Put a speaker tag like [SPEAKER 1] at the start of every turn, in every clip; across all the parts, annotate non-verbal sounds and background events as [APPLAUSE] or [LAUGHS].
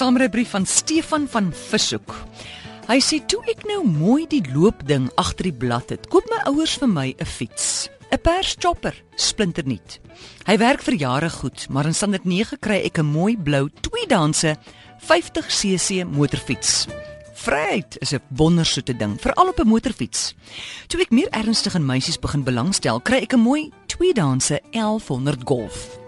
[SPEAKER 1] Saamrybrief van Stefan van Vishoek. Hy sê toe ek nou mooi die loopding agter die blad het, koop my ouers vir my 'n fiets. 'n Pers chopper, splinternuut. Hy werk vir jare goed, maar in standaard 9 kry ek 'n mooi blou tweedanse 50cc motorfiets. Vryheid is 'n wondersoete ding, veral op 'n motorfiets. Toe ek meer ernstig in meisies begin belangstel, kry ek 'n mooi tweedanse 1100 Golf.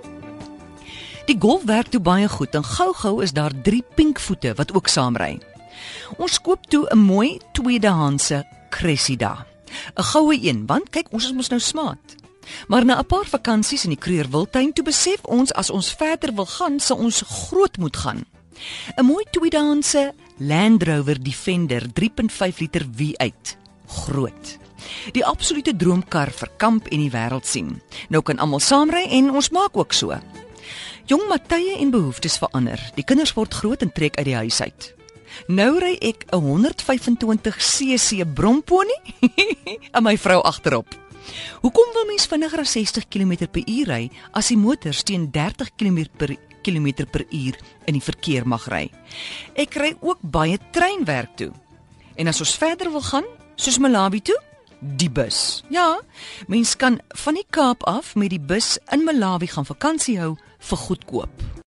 [SPEAKER 1] Die golf werk toe baie goed en gou-gou is daar 3 pinkvoete wat ook saamry. Ons koop toe 'n mooi tweedehandse Cressida. 'n Goue een, want kyk, ons is mos nou smaat. Maar na 'n paar vakansies in die Kruger Wildtuin toe besef ons as ons verder wil gaan, sal ons groot moet gaan. 'n Mooi tweedehandse Land Rover Defender 3.5 liter V8. Groot. Die absolute droomkar vir kamp en die wêreld sien. Nou kan almal saamry en ons maak ook so. Jong Matye en behoeftes verander. Die kinders word groot en trek uit die huis uit. Nou ry ek 'n 125 cc bromponie [LAUGHS] en my vrou agterop. Hoekom wil mens vinniger as 60 km/h ry as die motor teen 30 km/h in die verkeer mag ry? Ek ry ook baie treinwerk toe. En as ons verder wil gaan, soos Malawi toe, die bus. Ja, mens kan van die Kaap af met die bus in Malawi gaan vakansie hou vir goedkoop.